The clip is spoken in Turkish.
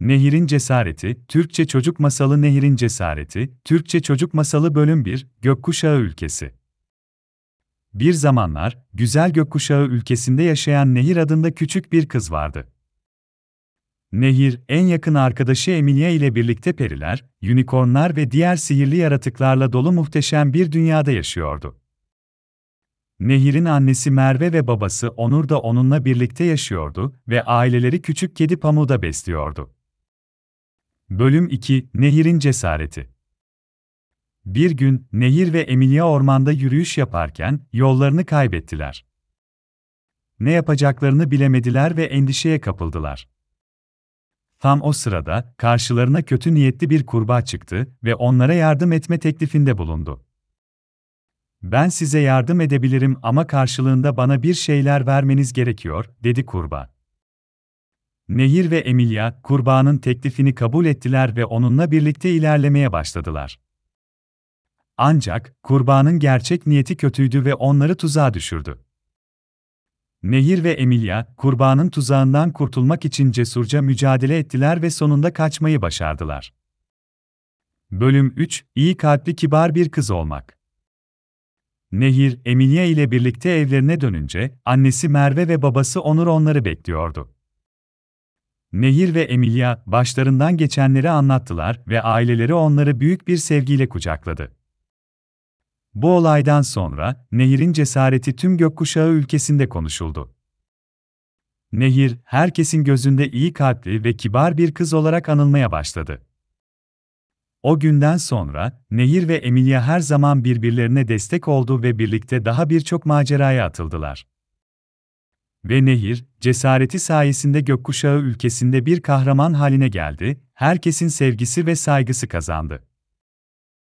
Nehir'in Cesareti, Türkçe Çocuk Masalı Nehir'in Cesareti, Türkçe Çocuk Masalı Bölüm 1, Gökkuşağı Ülkesi. Bir zamanlar, güzel gökkuşağı ülkesinde yaşayan Nehir adında küçük bir kız vardı. Nehir, en yakın arkadaşı Emilia ile birlikte periler, unicornlar ve diğer sihirli yaratıklarla dolu muhteşem bir dünyada yaşıyordu. Nehir'in annesi Merve ve babası Onur da onunla birlikte yaşıyordu ve aileleri küçük kedi Pamuğu da besliyordu. Bölüm 2 Nehir'in Cesareti Bir gün, Nehir ve Emilia ormanda yürüyüş yaparken yollarını kaybettiler. Ne yapacaklarını bilemediler ve endişeye kapıldılar. Tam o sırada, karşılarına kötü niyetli bir kurbağa çıktı ve onlara yardım etme teklifinde bulundu. Ben size yardım edebilirim ama karşılığında bana bir şeyler vermeniz gerekiyor, dedi kurbağa. Nehir ve Emilia, kurbağanın teklifini kabul ettiler ve onunla birlikte ilerlemeye başladılar. Ancak, kurbağanın gerçek niyeti kötüydü ve onları tuzağa düşürdü. Nehir ve Emilia, kurbağanın tuzağından kurtulmak için cesurca mücadele ettiler ve sonunda kaçmayı başardılar. Bölüm 3 İyi kalpli kibar bir kız olmak. Nehir, Emilia ile birlikte evlerine dönünce, annesi Merve ve babası Onur onları bekliyordu. Nehir ve Emilia, başlarından geçenleri anlattılar ve aileleri onları büyük bir sevgiyle kucakladı. Bu olaydan sonra, Nehir'in cesareti tüm gökkuşağı ülkesinde konuşuldu. Nehir, herkesin gözünde iyi kalpli ve kibar bir kız olarak anılmaya başladı. O günden sonra, Nehir ve Emilia her zaman birbirlerine destek oldu ve birlikte daha birçok maceraya atıldılar. Ve Nehir, cesareti sayesinde gökkuşağı ülkesinde bir kahraman haline geldi, herkesin sevgisi ve saygısı kazandı.